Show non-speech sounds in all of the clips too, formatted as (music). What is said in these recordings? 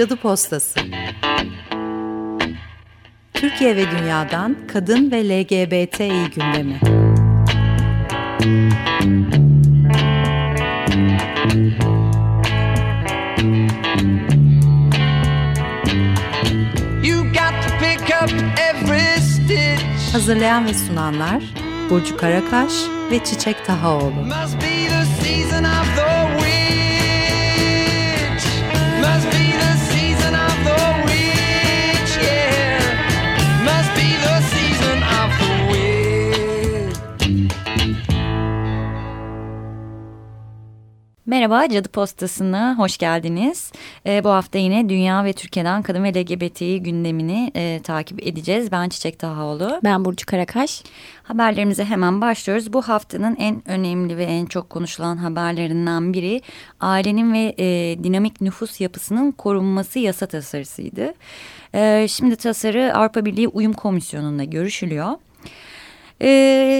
Cadı Postası. Türkiye ve Dünya'dan Kadın ve LGBTİ gündemi. Hazırlayan ve sunanlar Burcu Karakaş ve Çiçek Tahaoğlu. Merhaba Cadı Postası'na hoş geldiniz. E, bu hafta yine dünya ve Türkiye'den kadın ve LGBTİ gündemini e, takip edeceğiz. Ben Çiçek Tahaoğlu. Ben Burcu Karakaş. Haberlerimize hemen başlıyoruz. Bu haftanın en önemli ve en çok konuşulan haberlerinden biri ailenin ve e, dinamik nüfus yapısının korunması yasa tasarısıydı. E, şimdi tasarı Avrupa Birliği Uyum Komisyonu'nda görüşülüyor. E,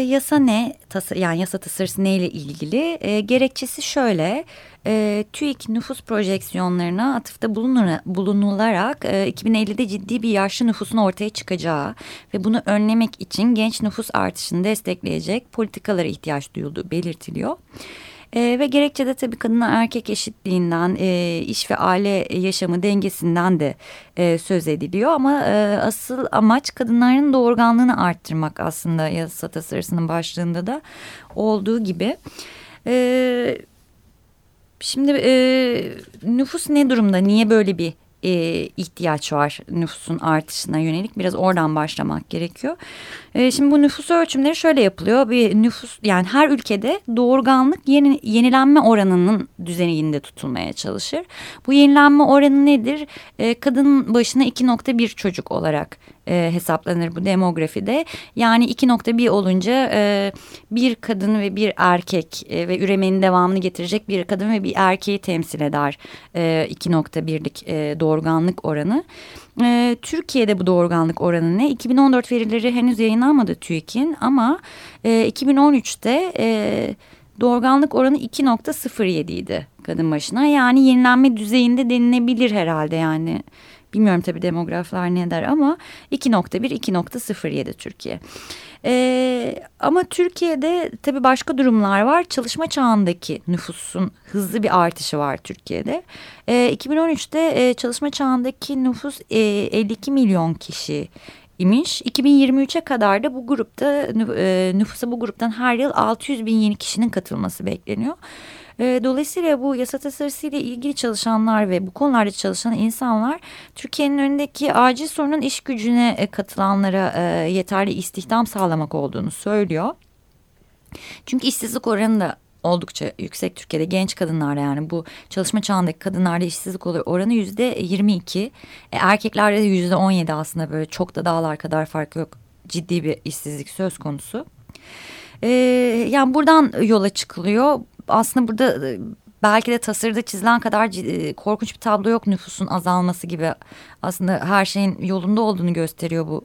yasa ne? Tasa, yani yasa tasarısı neyle ilgili? E, gerekçesi şöyle. E, TÜİK nüfus projeksiyonlarına atıfta bulunur, bulunularak e, 2050'de ciddi bir yaşlı nüfusun ortaya çıkacağı ve bunu önlemek için genç nüfus artışını destekleyecek politikalara ihtiyaç duyulduğu belirtiliyor. E, ve gerekçede tabii kadın erkek eşitliğinden, e, iş ve aile yaşamı dengesinden de e, söz ediliyor. Ama e, asıl amaç kadınların doğurganlığını arttırmak aslında yasa tasarısının başlığında da olduğu gibi. E, şimdi e, nüfus ne durumda? Niye böyle bir e, ihtiyaç var nüfusun artışına yönelik biraz oradan başlamak gerekiyor. E, şimdi bu nüfus ölçümleri şöyle yapılıyor bir nüfus yani her ülkede doğurganlık yeni, yenilenme oranının düzeninde tutulmaya çalışır. Bu yenilenme oranı nedir? E, kadın başına 2.1 çocuk olarak e, hesaplanır bu demografide. Yani 2.1 olunca e, bir kadın ve bir erkek e, ve üremenin devamını getirecek bir kadın ve bir erkeği temsil eder e, 2.1'lik e, doğurganlık oranı. E, Türkiye'de bu doğurganlık oranı ne? 2014 verileri henüz yayınlanmadı TÜİK'in ama e, 2013'te e, doğurganlık oranı 2.07 idi kadın başına. Yani yenilenme düzeyinde denilebilir herhalde yani. Bilmiyorum tabii demograflar ne der ama 2.1 2.07 Türkiye. Ee, ama Türkiye'de tabii başka durumlar var. Çalışma çağındaki nüfusun hızlı bir artışı var Türkiye'de. Ee, 2013'te e, çalışma çağındaki nüfus e, 52 milyon kişi imiş. 2023'e kadar da bu grupta e, nüfusa bu gruptan her yıl 600 bin yeni kişinin katılması bekleniyor. E, dolayısıyla bu yasa tasarısıyla ilgili çalışanlar ve bu konularda çalışan insanlar Türkiye'nin önündeki acil sorunun iş gücüne e, katılanlara e, yeterli istihdam sağlamak olduğunu söylüyor. Çünkü işsizlik oranı da oldukça yüksek Türkiye'de genç kadınlarda yani bu çalışma çağındaki kadınlarda işsizlik oranı yüzde 22. E, erkeklerde de yüzde 17 aslında böyle çok da dağlar kadar fark yok. Ciddi bir işsizlik söz konusu. E, yani buradan yola çıkılıyor aslında burada e, belki de tasarıda çizilen kadar e, korkunç bir tablo yok nüfusun azalması gibi. Aslında her şeyin yolunda olduğunu gösteriyor bu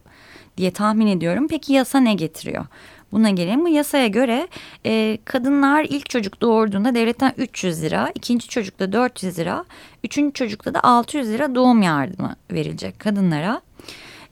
diye tahmin ediyorum. Peki yasa ne getiriyor? Buna gelelim. Bu yasaya göre e, kadınlar ilk çocuk doğurduğunda devletten 300 lira, ikinci çocukta 400 lira, üçüncü çocukta da 600 lira doğum yardımı verilecek kadınlara.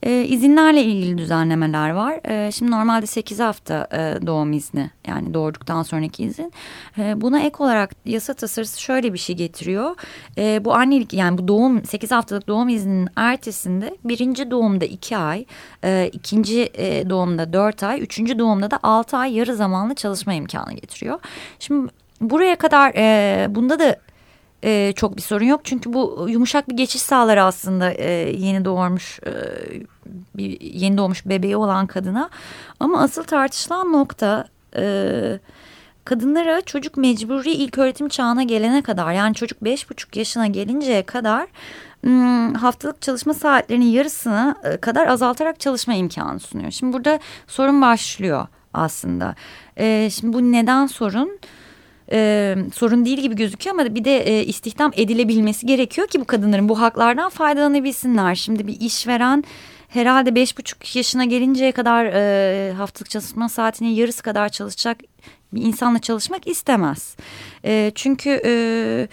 E, izinlerle ilgili düzenlemeler var. E, şimdi normalde 8 hafta e, doğum izni yani doğurduktan sonraki izin. E, buna ek olarak yasa tasarısı şöyle bir şey getiriyor. E, bu annelik yani bu doğum 8 haftalık doğum izninin ertesinde birinci doğumda 2 ay, e, ikinci e, doğumda 4 ay, üçüncü doğumda da 6 ay yarı zamanlı çalışma imkanı getiriyor. Şimdi buraya kadar e, bunda da e, çok bir sorun yok. Çünkü bu yumuşak bir geçiş sağlar aslında e, yeni doğurmuş e, bir yeni doğmuş bebeği olan kadına. Ama asıl tartışılan nokta e, kadınlara çocuk mecburi ilk öğretim çağına gelene kadar yani çocuk beş buçuk yaşına gelinceye kadar haftalık çalışma saatlerinin yarısına e, kadar azaltarak çalışma imkanı sunuyor. Şimdi burada sorun başlıyor aslında. E, şimdi bu neden sorun? E, sorun değil gibi gözüküyor ama bir de e, istihdam edilebilmesi gerekiyor ki bu kadınların bu haklardan faydalanabilsinler. Şimdi bir işveren herhalde beş buçuk yaşına gelinceye kadar e, haftalık çalışma saatinin yarısı kadar çalışacak bir insanla çalışmak istemez. E, çünkü... E,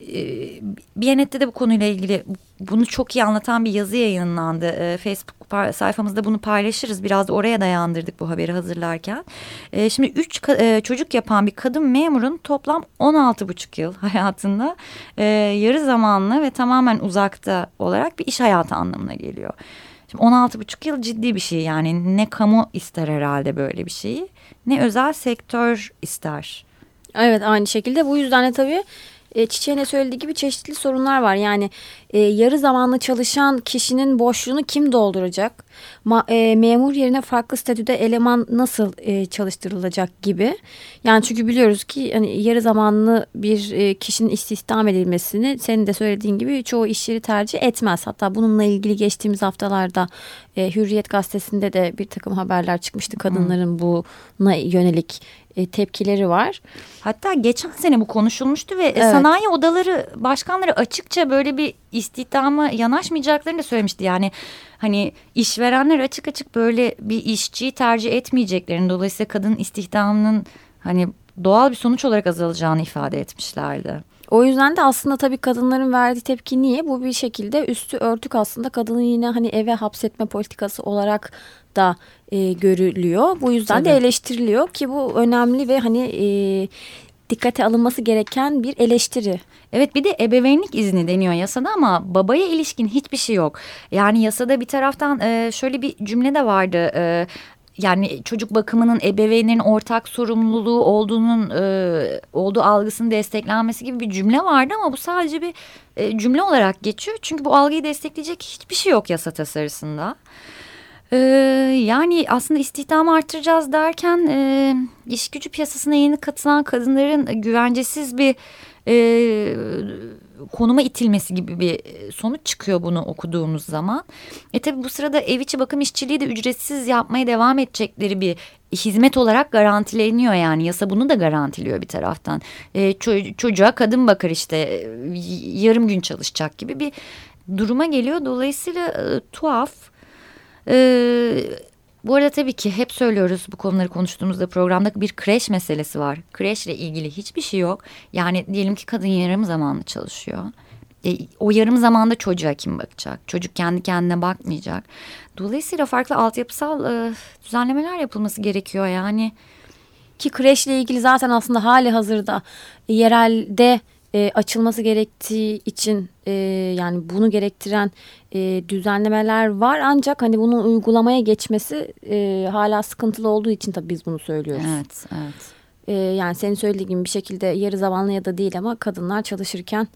e, Biyanet'te de bu konuyla ilgili bunu çok iyi anlatan bir yazı yayınlandı. E, Facebook sayfamızda bunu paylaşırız. Biraz da oraya dayandırdık bu haberi hazırlarken. E, şimdi üç e, çocuk yapan bir kadın memurun toplam 16,5 yıl (laughs) hayatında e, yarı zamanlı ve tamamen uzakta olarak bir iş hayatı anlamına geliyor. Şimdi 16,5 yıl ciddi bir şey yani ne kamu ister herhalde böyle bir şeyi ne özel sektör ister. Evet aynı şekilde bu yüzden de tabii e, Çiçeğine söylediği gibi çeşitli sorunlar var. Yani e, yarı zamanlı çalışan kişinin boşluğunu kim dolduracak? Ma, e, memur yerine farklı statüde eleman nasıl e, çalıştırılacak gibi. Yani çünkü biliyoruz ki hani yarı zamanlı bir e, kişinin istihdam edilmesini senin de söylediğin gibi çoğu iş yeri tercih etmez. Hatta bununla ilgili geçtiğimiz haftalarda e, Hürriyet gazetesinde de bir takım haberler çıkmıştı kadınların buna yönelik e, tepkileri var. Hatta geçen sene bu konuşulmuştu ve evet. sanayi odaları başkanları açıkça böyle bir istihdama yanaşmayacaklarını da söylemişti. Yani hani işverenler açık açık böyle bir işçiyi tercih etmeyeceklerini dolayısıyla kadın istihdamının hani doğal bir sonuç olarak azalacağını ifade etmişlerdi. O yüzden de aslında tabii kadınların verdiği tepki niye? Bu bir şekilde üstü örtük aslında kadını yine hani eve hapsetme politikası olarak da e, görülüyor. Bu yüzden tabii. de eleştiriliyor ki bu önemli ve hani e, dikkate alınması gereken bir eleştiri. Evet bir de ebeveynlik izni deniyor yasada ama babaya ilişkin hiçbir şey yok. Yani yasada bir taraftan e, şöyle bir cümle de vardı. E, yani çocuk bakımının ebeveynlerin ortak sorumluluğu olduğunun e, olduğu algısının desteklenmesi gibi bir cümle vardı ama bu sadece bir cümle olarak geçiyor. Çünkü bu algıyı destekleyecek hiçbir şey yok yasa tasarısında. Ee, yani aslında istihdamı artıracağız derken e, iş gücü piyasasına yeni katılan kadınların güvencesiz bir e, konuma itilmesi gibi bir sonuç çıkıyor bunu okuduğumuz zaman. E tabi bu sırada ev içi bakım işçiliği de ücretsiz yapmaya devam edecekleri bir hizmet olarak garantileniyor yani yasa bunu da garantiliyor bir taraftan. E, ço çocuğa kadın bakar işte yarım gün çalışacak gibi bir duruma geliyor. Dolayısıyla e, tuhaf. Ee, bu arada tabii ki hep söylüyoruz bu konuları konuştuğumuzda programda bir kreş meselesi var. Kreşle ilgili hiçbir şey yok. Yani diyelim ki kadın yarım zamanlı çalışıyor. E, o yarım zamanda çocuğa kim bakacak? Çocuk kendi kendine bakmayacak. Dolayısıyla farklı altyapısal e, düzenlemeler yapılması gerekiyor yani. Ki kreşle ilgili zaten aslında hali hazırda yerelde e, açılması gerektiği için e, yani bunu gerektiren e, düzenlemeler var ancak hani bunun uygulamaya geçmesi e, hala sıkıntılı olduğu için tabii biz bunu söylüyoruz. Evet, evet. E, yani senin söylediğin gibi bir şekilde yarı zamanlı ya da değil ama kadınlar çalışırken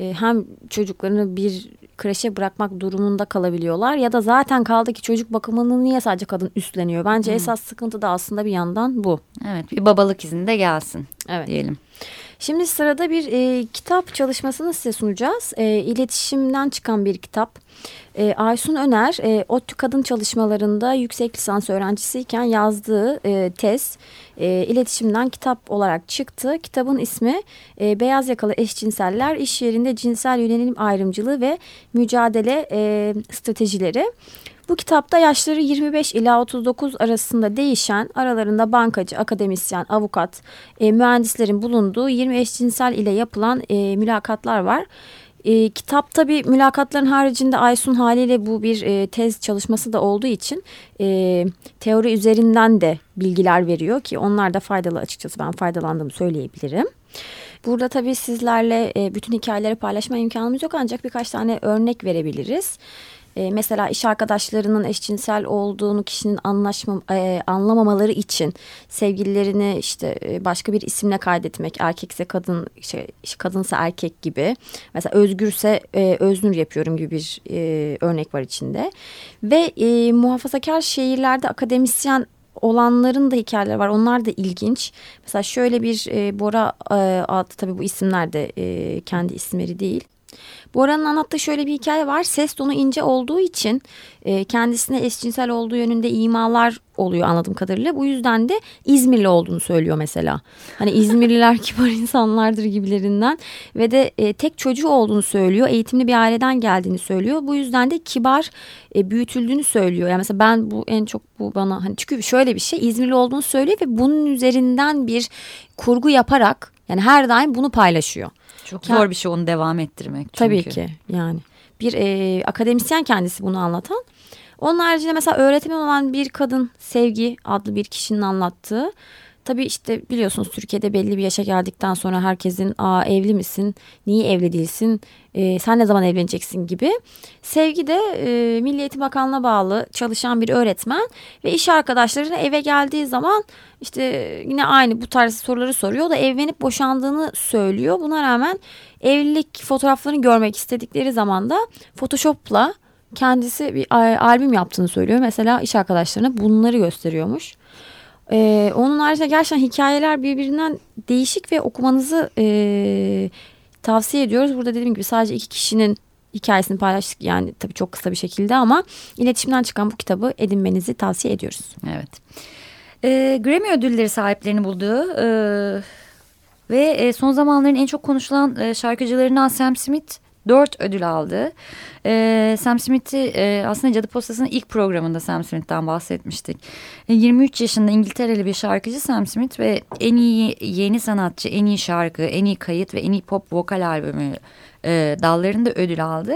e, hem çocuklarını bir kreşe bırakmak durumunda kalabiliyorlar ya da zaten kaldı ki çocuk bakımını niye sadece kadın üstleniyor? Bence hmm. esas sıkıntı da aslında bir yandan bu. Evet, bir babalık izinde gelsin evet. diyelim. Şimdi sırada bir e, kitap çalışmasını size sunacağız. E, iletişimden çıkan bir kitap. E, Aysun Öner, e, ODTÜ kadın çalışmalarında yüksek lisans öğrencisiyken yazdığı e, tez e, iletişimden kitap olarak çıktı. Kitabın ismi e, Beyaz Yakalı Eşcinseller İş Yerinde Cinsel Yönelim Ayrımcılığı ve Mücadele e, Stratejileri. Bu kitapta yaşları 25 ila 39 arasında değişen aralarında bankacı, akademisyen, avukat, e, mühendislerin bulunduğu 20 eşcinsel ile yapılan e, mülakatlar var. E, kitap tabi mülakatların haricinde Aysun haliyle bu bir e, tez çalışması da olduğu için e, teori üzerinden de bilgiler veriyor ki onlar da faydalı açıkçası ben faydalandığımı söyleyebilirim. Burada tabii sizlerle e, bütün hikayeleri paylaşma imkanımız yok. Ancak birkaç tane örnek verebiliriz. E, mesela iş arkadaşlarının eşcinsel olduğunu kişinin anlaşma, e, anlamamaları için sevgililerini işte e, başka bir isimle kaydetmek erkekse kadın şey, kadınsa erkek gibi. Mesela özgürse e, öznür yapıyorum gibi bir e, örnek var içinde. Ve e, muhafazakar şehirlerde akademisyen olanların da hikayeleri var. Onlar da ilginç. Mesela şöyle bir e, Bora e, adlı tabii bu isimler de e, kendi isimleri değil. Bora'nın anlattığı şöyle bir hikaye var. Ses tonu ince olduğu için e, kendisine eşcinsel olduğu yönünde imalar oluyor anladığım kadarıyla. Bu yüzden de İzmirli olduğunu söylüyor mesela. Hani İzmirliler (laughs) kibar insanlardır gibilerinden ve de e, tek çocuğu olduğunu söylüyor. Eğitimli bir aileden geldiğini söylüyor. Bu yüzden de kibar e, büyütüldüğünü söylüyor. Yani mesela ben bu en çok bu bana hani çünkü şöyle bir şey İzmirli olduğunu söylüyor ve bunun üzerinden bir kurgu yaparak yani her daim bunu paylaşıyor. Çok zor bir şey onu devam ettirmek. Çünkü. Tabii ki yani. bir e, akademisyen kendisi bunu anlatan. Onun haricinde mesela öğretmen olan bir kadın Sevgi adlı bir kişinin anlattığı Tabii işte biliyorsunuz Türkiye'de belli bir yaşa geldikten sonra herkesin Aa, evli misin, niye evli değilsin, e, sen ne zaman evleneceksin gibi. Sevgi de e, Milli Eğitim Bakanlığı'na bağlı çalışan bir öğretmen ve iş arkadaşlarına eve geldiği zaman işte yine aynı bu tarz soruları soruyor. O da evlenip boşandığını söylüyor. Buna rağmen evlilik fotoğraflarını görmek istedikleri zaman da Photoshop'la kendisi bir albüm yaptığını söylüyor. Mesela iş arkadaşlarına bunları gösteriyormuş. Ee, onun haricinde gerçekten hikayeler birbirinden değişik ve okumanızı e, tavsiye ediyoruz. Burada dediğim gibi sadece iki kişinin hikayesini paylaştık yani tabii çok kısa bir şekilde ama iletişimden çıkan bu kitabı edinmenizi tavsiye ediyoruz. Evet. Ee, Grammy ödülleri sahiplerini buldu. Ee, ve e, son zamanların en çok konuşulan e, şarkıcılarından Sam Smith dört ödül aldı. E, Sam Smith'i e, aslında Cadı Postası'nın ilk programında Sam Smith'ten bahsetmiştik. E, 23 yaşında İngiltereli bir şarkıcı Sam Smith ve en iyi yeni sanatçı, en iyi şarkı, en iyi kayıt ve en iyi pop vokal albümü e, dallarında ödül aldı.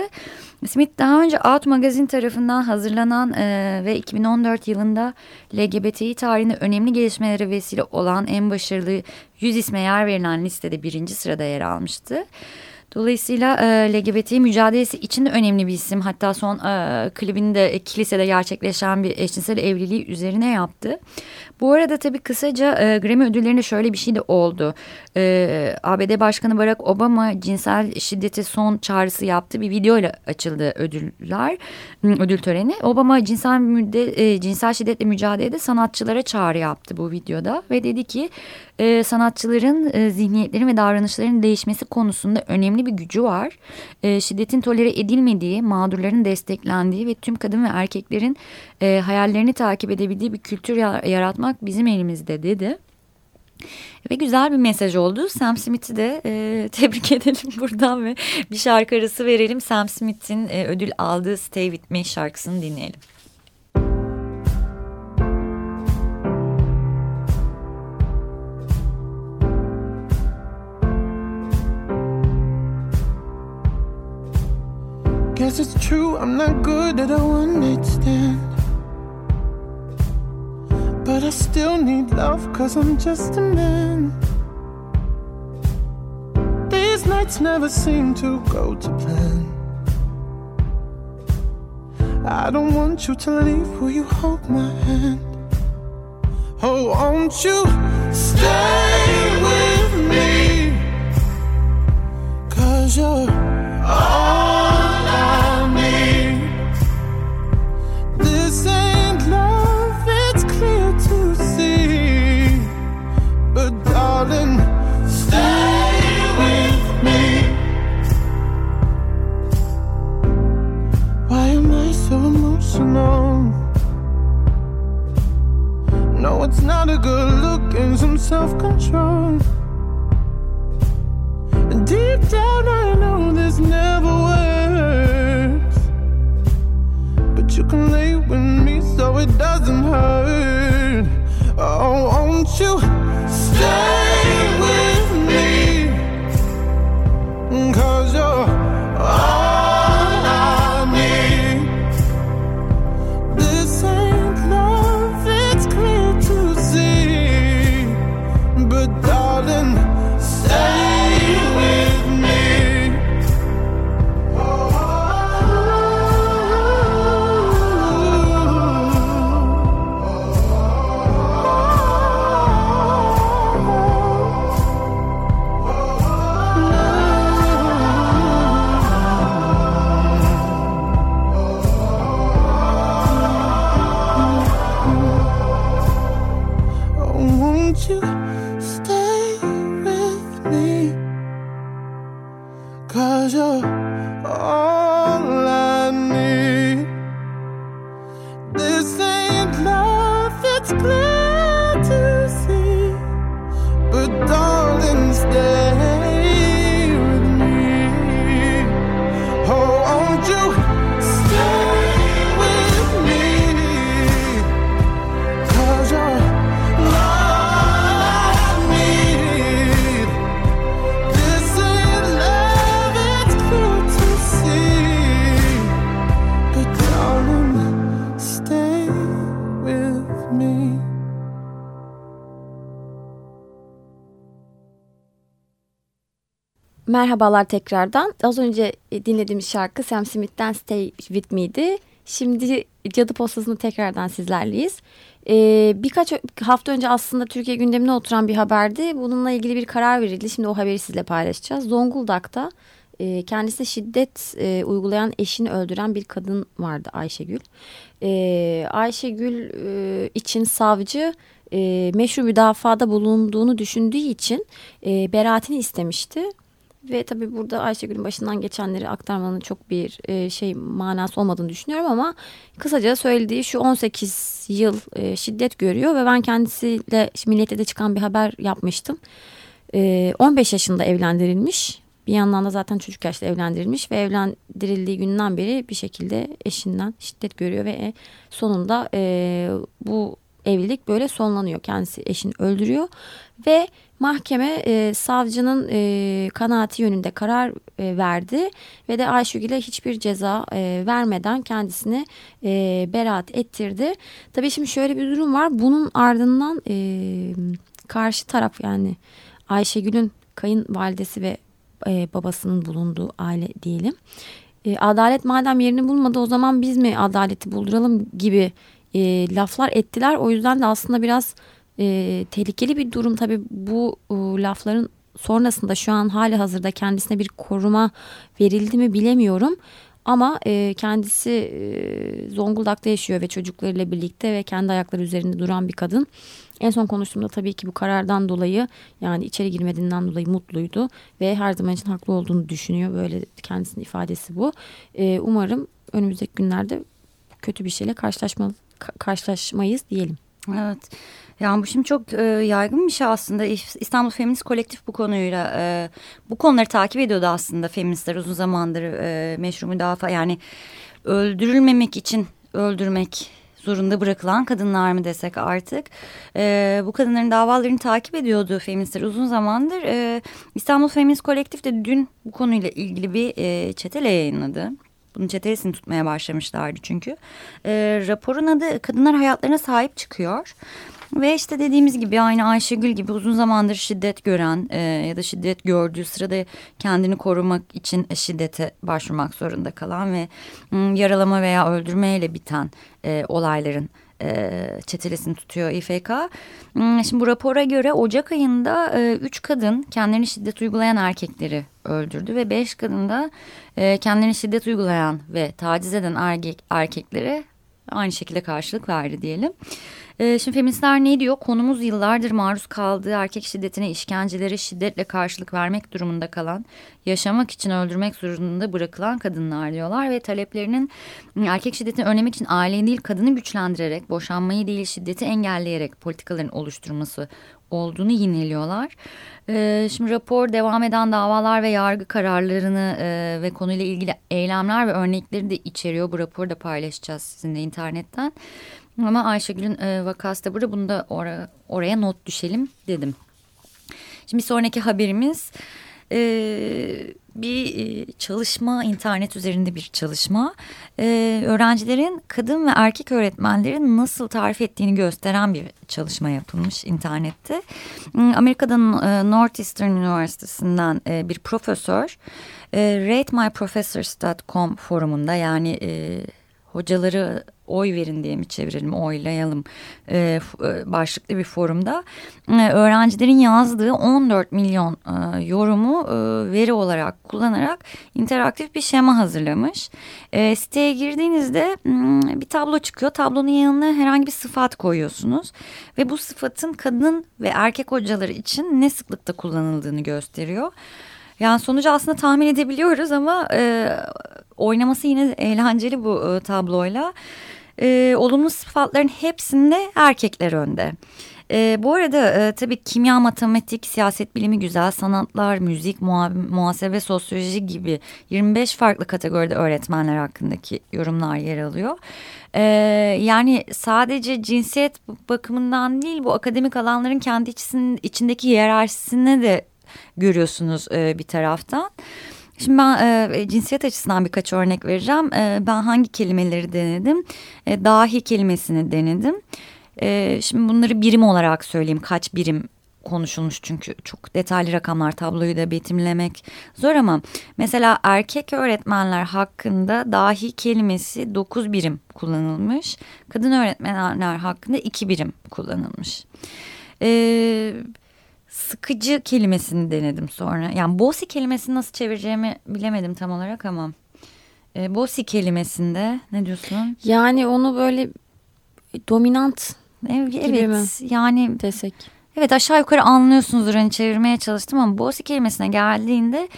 Smith daha önce Out Magazine tarafından hazırlanan e, ve 2014 yılında LGBTİ tarihinde önemli gelişmelere vesile olan en başarılı 100 isme yer verilen listede birinci sırada yer almıştı. Dolayısıyla e, LGBT mücadelesi için de önemli bir isim. Hatta son e, klibini de e, kilisede gerçekleşen bir eşcinsel evliliği üzerine yaptı. Bu arada tabii kısaca e, Grammy ödüllerinde şöyle bir şey de oldu. E, ABD Başkanı Barack Obama cinsel şiddete son çağrısı yaptı. Bir videoyla açıldı ödüller, ödül töreni. Obama cinsel, müdde, e, cinsel şiddetle mücadelede sanatçılara çağrı yaptı bu videoda. Ve dedi ki e, sanatçıların e, zihniyetlerin ve davranışların değişmesi konusunda önemli bir gücü var. E, şiddetin tolere edilmediği, mağdurların desteklendiği ve tüm kadın ve erkeklerin e, hayallerini takip edebildiği bir kültür yaratmak bizim elimizde dedi. Ve güzel bir mesaj oldu. Sam Smith'i de e, (laughs) tebrik edelim buradan ve bir şarkı arası verelim. Sam Smith'in e, ödül aldığı Stay With Me şarkısını dinleyelim. Guess it's true, I'm not good at a one night stand. But I still need love, cause I'm just a man. These nights never seem to go to plan. I don't want you to leave, will you hold my hand? Oh, won't you stay with me? Cause you're all Merhabalar tekrardan. Az önce dinlediğimiz şarkı Sam Smith'ten Stay With Me'di. Şimdi Cadı Postası'nda tekrardan sizlerleyiz. Ee, birkaç hafta önce aslında Türkiye gündemine oturan bir haberdi. Bununla ilgili bir karar verildi. Şimdi o haberi sizle paylaşacağız. Zonguldak'ta e, kendisine şiddet e, uygulayan eşini öldüren bir kadın vardı Ayşegül. E, Ayşegül e, için savcı e, meşru müdafada bulunduğunu düşündüğü için e, beraatini istemişti. Ve tabii burada Ayşegül'ün başından geçenleri aktarmanın çok bir e, şey manası olmadığını düşünüyorum ama kısaca söylediği şu 18 yıl e, şiddet görüyor ve ben kendisiyle milliyette de çıkan bir haber yapmıştım. E, 15 yaşında evlendirilmiş. Bir yandan da zaten çocuk yaşta evlendirilmiş ve evlendirildiği günden beri bir şekilde eşinden şiddet görüyor ve sonunda e, bu evlilik böyle sonlanıyor. Kendisi eşini öldürüyor ve mahkeme e, savcının e, kanaati yönünde karar e, verdi ve de Ayşegül'e hiçbir ceza e, vermeden kendisini e, beraat ettirdi. Tabii şimdi şöyle bir durum var. Bunun ardından e, karşı taraf yani Ayşegül'ün kayınvalidesi ve e, babasının bulunduğu aile diyelim. E, adalet madem yerini bulmadı o zaman biz mi adaleti bulduralım gibi e, laflar ettiler. O yüzden de aslında biraz e, tehlikeli bir durum tabii bu e, lafların sonrasında şu an hali hazırda kendisine bir koruma verildi mi bilemiyorum. Ama e, kendisi e, Zonguldak'ta yaşıyor ve çocuklarıyla birlikte ve kendi ayakları üzerinde duran bir kadın. En son konuştuğumda tabii ki bu karardan dolayı yani içeri girmediğinden dolayı mutluydu ve her zaman için haklı olduğunu düşünüyor. Böyle kendisinin ifadesi bu. E, umarım önümüzdeki günlerde kötü bir şeyle karşılaşma, karşılaşmayız diyelim. Evet. Yani bu şimdi çok e, yaygın bir şey aslında. İstanbul Feminist Kolektif bu konuyla e, bu konuları takip ediyordu aslında feministler uzun zamandır e, meşru müdafaa yani öldürülmemek için öldürmek zorunda bırakılan kadınlar mı desek artık e, bu kadınların davalarını takip ediyordu feministler uzun zamandır. E, İstanbul Feminist Kolektif de dün bu konuyla ilgili bir e, çetele yayınladı. Bunun çetesini tutmaya başlamışlardı çünkü. E, raporun adı Kadınlar Hayatlarına Sahip Çıkıyor. Ve işte dediğimiz gibi aynı Ayşegül gibi uzun zamandır şiddet gören e, ya da şiddet gördüğü sırada kendini korumak için şiddete başvurmak zorunda kalan ve yaralama veya öldürmeyle biten e, olayların çetelesini tutuyor İFK. Şimdi bu rapora göre Ocak ayında e, üç kadın kendilerini şiddet uygulayan erkekleri öldürdü ve beş kadın da e, kendilerini şiddet uygulayan ve taciz eden erkek, erkeklere aynı şekilde karşılık verdi diyelim. Ee, şimdi feministler ne diyor? Konumuz yıllardır maruz kaldığı erkek şiddetine, işkencelere şiddetle karşılık vermek durumunda kalan, yaşamak için öldürmek zorunda bırakılan kadınlar diyorlar ve taleplerinin erkek şiddetini önlemek için aileyi değil kadını güçlendirerek, boşanmayı değil şiddeti engelleyerek politikaların oluşturması olduğunu yineliyorlar. Ee, şimdi rapor devam eden davalar ve yargı kararlarını e, ve konuyla ilgili eylemler ve örnekleri de içeriyor. Bu raporu da paylaşacağız sizinle internetten. Ama Ayşegül'ün e, vakası da burada bunu da or oraya not düşelim dedim. Şimdi sonraki haberimiz e, bir e, çalışma internet üzerinde bir çalışma e, öğrencilerin kadın ve erkek öğretmenlerin nasıl tarif ettiğini gösteren bir çalışma yapılmış internette. Hmm, Amerika'dan e, Northeastern Üniversitesi'nden e, bir profesör ratemyprofessors.com forumunda yani e, hocaları oy verin diye mi çevirelim oylayalım e, e, başlıklı bir forumda e, öğrencilerin yazdığı 14 milyon e, yorumu e, veri olarak kullanarak interaktif bir şema hazırlamış. E, siteye girdiğinizde hmm, bir tablo çıkıyor. Tablonun yanına herhangi bir sıfat koyuyorsunuz ve bu sıfatın kadın ve erkek hocaları için ne sıklıkta kullanıldığını gösteriyor. Yani sonucu aslında tahmin edebiliyoruz ama e, oynaması yine eğlenceli bu e, tabloyla. E, olumlu sıfatların hepsinde erkekler önde. E, bu arada e, tabii kimya, matematik, siyaset bilimi, güzel sanatlar, müzik, muha muhasebe, sosyoloji gibi 25 farklı kategoride öğretmenler hakkındaki yorumlar yer alıyor. E, yani sadece cinsiyet bakımından değil bu akademik alanların kendi içindeki hiyerarşisine de görüyorsunuz e, bir taraftan. Şimdi ben e, cinsiyet açısından birkaç örnek vereceğim. E, ben hangi kelimeleri denedim? E, dahi kelimesini denedim. E, şimdi bunları birim olarak söyleyeyim. Kaç birim konuşulmuş çünkü çok detaylı rakamlar tabloyu da betimlemek zor ama mesela erkek öğretmenler hakkında dahi kelimesi 9 birim kullanılmış. Kadın öğretmenler hakkında 2 birim kullanılmış. Ee, sıkıcı kelimesini denedim sonra. Yani bossy kelimesini nasıl çevireceğimi bilemedim tam olarak ama. E, bossy kelimesinde ne diyorsun? Yani onu böyle dominant evet, gibi mi? Yani desek. Evet aşağı yukarı anlıyorsunuzdur hani çevirmeye çalıştım ama bossy kelimesine geldiğinde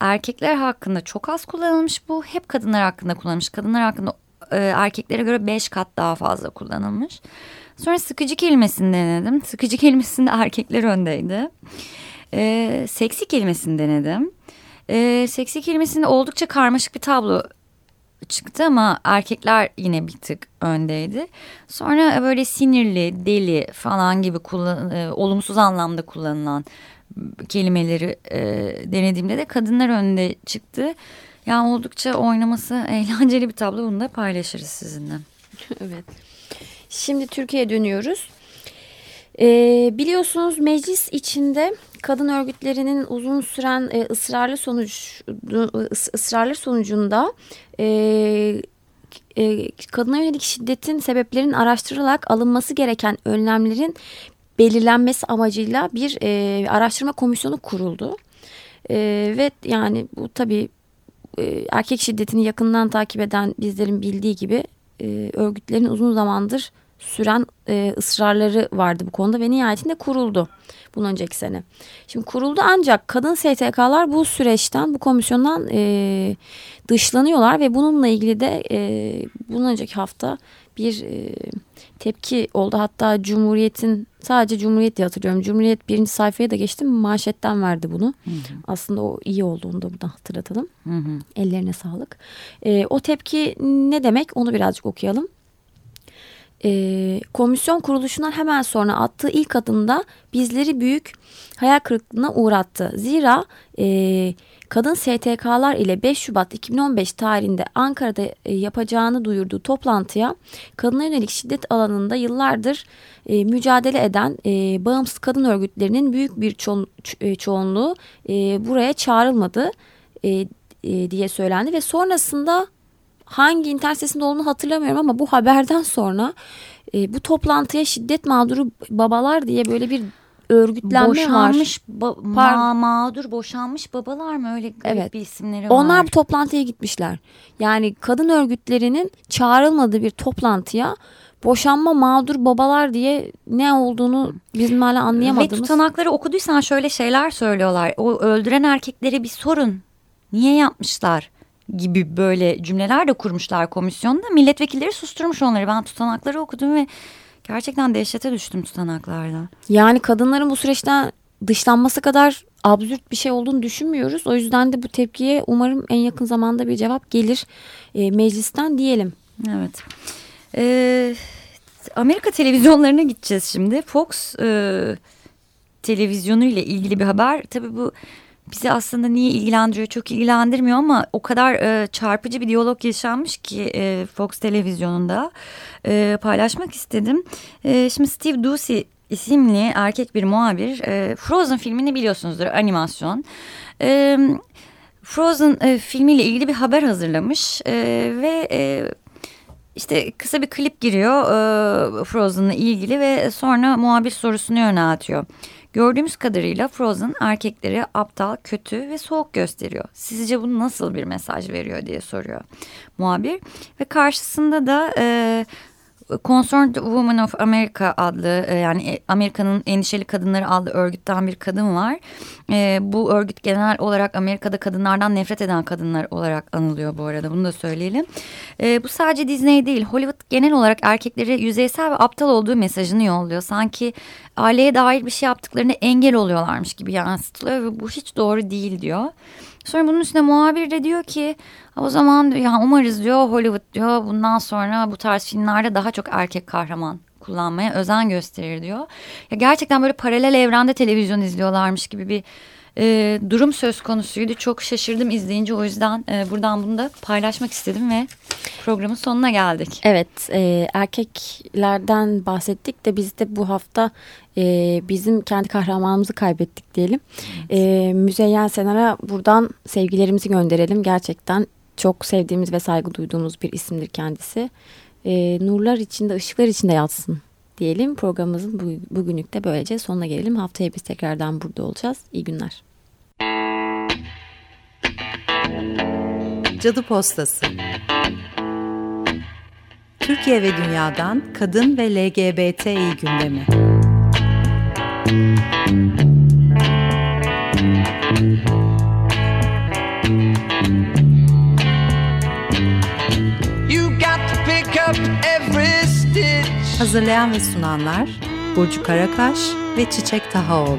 erkekler hakkında çok az kullanılmış bu. Hep kadınlar hakkında kullanılmış. Kadınlar hakkında e, erkeklere göre beş kat daha fazla kullanılmış. Sonra sıkıcı kelimesini denedim. Sıkıcı kelimesinde erkekler öndeydi. E, seksi kelimesini denedim. E, seksi kelimesinde oldukça karmaşık bir tablo çıktı ama erkekler yine bir tık öndeydi. Sonra böyle sinirli, deli falan gibi kullan, e, olumsuz anlamda kullanılan kelimeleri e, denediğimde de kadınlar önde çıktı. Yani oldukça oynaması eğlenceli bir tablo. Bunu da paylaşırız sizinle. (laughs) evet. Şimdi Türkiye'ye dönüyoruz. Ee, biliyorsunuz meclis içinde kadın örgütlerinin uzun süren e, ısrarlı sonuç ısrarlı sonucunda e, e, kadına yönelik şiddetin sebeplerinin araştırılarak alınması gereken önlemlerin belirlenmesi amacıyla bir e, araştırma komisyonu kuruldu. E, ve yani bu tabii e, erkek şiddetini yakından takip eden bizlerin bildiği gibi e, örgütlerin uzun zamandır süren e, ısrarları vardı bu konuda ve nihayetinde kuruldu bunun önceki sene. Şimdi kuruldu ancak kadın STK'lar bu süreçten bu komisyondan e, dışlanıyorlar ve bununla ilgili de e, bunun önceki hafta bir e, tepki oldu. Hatta Cumhuriyet'in sadece Cumhuriyet diye hatırlıyorum. Cumhuriyet birinci sayfaya da geçtim manşetten verdi bunu. Hı hı. Aslında o iyi oldu onu da buradan hatırlatalım. Hı hı. Ellerine sağlık. E, o tepki ne demek onu birazcık okuyalım e, komisyon kuruluşundan hemen sonra attığı ilk adımda bizleri büyük hayal kırıklığına uğrattı. Zira e, kadın STK'lar ile 5 Şubat 2015 tarihinde Ankara'da e, yapacağını duyurduğu toplantıya kadına yönelik şiddet alanında yıllardır e, mücadele eden e, bağımsız kadın örgütlerinin büyük bir ço e, çoğunluğu e, buraya çağrılmadı e, e, diye söylendi ve sonrasında hangi internet sitesinde olduğunu hatırlamıyorum ama bu haberden sonra e, bu toplantıya şiddet mağduru babalar diye böyle bir örgütlenme boşanmış var. Ba ma mağdur boşanmış babalar mı öyle evet. bir isimleri var. Onlar bu toplantıya gitmişler. Yani kadın örgütlerinin çağrılmadığı bir toplantıya boşanma mağdur babalar diye ne olduğunu bizim hala anlayamadığımız. Ve tutanakları okuduysan şöyle şeyler söylüyorlar. O öldüren erkeklere bir sorun. Niye yapmışlar? Gibi böyle cümleler de kurmuşlar komisyonda. Milletvekilleri susturmuş onları. Ben tutanakları okudum ve gerçekten dehşete düştüm tutanaklarda. Yani kadınların bu süreçten dışlanması kadar absürt bir şey olduğunu düşünmüyoruz. O yüzden de bu tepkiye umarım en yakın zamanda bir cevap gelir e, meclisten diyelim. Evet. Ee, Amerika televizyonlarına gideceğiz şimdi. Fox e, televizyonu ile ilgili bir haber. Tabii bu bizi aslında niye ilgilendiriyor çok ilgilendirmiyor ama o kadar e, çarpıcı bir diyalog yaşanmış ki e, Fox televizyonunda e, paylaşmak istedim. E, şimdi Steve Doocy isimli erkek bir muhabir e, Frozen filmini biliyorsunuzdur animasyon. E, Frozen e, filmiyle ilgili bir haber hazırlamış e, ve... E, işte kısa bir klip giriyor e, Frozen'la ilgili ve sonra muhabir sorusunu yöneltiyor. Gördüğümüz kadarıyla Frozen erkekleri aptal, kötü ve soğuk gösteriyor. Sizce bu nasıl bir mesaj veriyor diye soruyor muhabir. Ve karşısında da e, Concerned Women of America adlı e, yani e, Amerika'nın Endişeli Kadınları adlı örgütten bir kadın var. E, bu örgüt genel olarak Amerika'da kadınlardan nefret eden kadınlar olarak anılıyor bu arada bunu da söyleyelim. bu sadece Disney değil Hollywood genel olarak erkekleri yüzeysel ve aptal olduğu mesajını yolluyor. Sanki aileye dair bir şey yaptıklarını engel oluyorlarmış gibi yansıtılıyor ve bu hiç doğru değil diyor. Sonra bunun üstüne muhabir de diyor ki o zaman ya umarız diyor Hollywood diyor bundan sonra bu tarz filmlerde daha çok erkek kahraman kullanmaya özen gösterir diyor. Ya gerçekten böyle paralel evrende televizyon izliyorlarmış gibi bir e, durum söz konusuydu. Çok şaşırdım izleyince o yüzden e, buradan bunu da paylaşmak istedim ve Programın sonuna geldik. Evet, e, erkeklerden bahsettik de biz de bu hafta e, bizim kendi kahramanımızı kaybettik diyelim. Evet. E, Müzeyyen Senar'a buradan sevgilerimizi gönderelim. Gerçekten çok sevdiğimiz ve saygı duyduğumuz bir isimdir kendisi. E, nurlar içinde, ışıklar içinde yatsın diyelim. Programımızın bu, bugünlük de böylece sonuna gelelim. Haftaya biz tekrardan burada olacağız. İyi günler. Cadı Postası Türkiye ve dünyadan kadın ve LGBTİ gündemi. Hazırlayan ve sunanlar Burcu Karakaş ve Çiçek Tahaoğlu.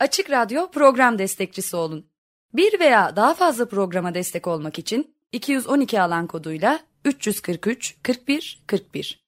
Açık Radyo program destekçisi olun. Bir veya daha fazla programa destek olmak için 212 alan koduyla 343 41 41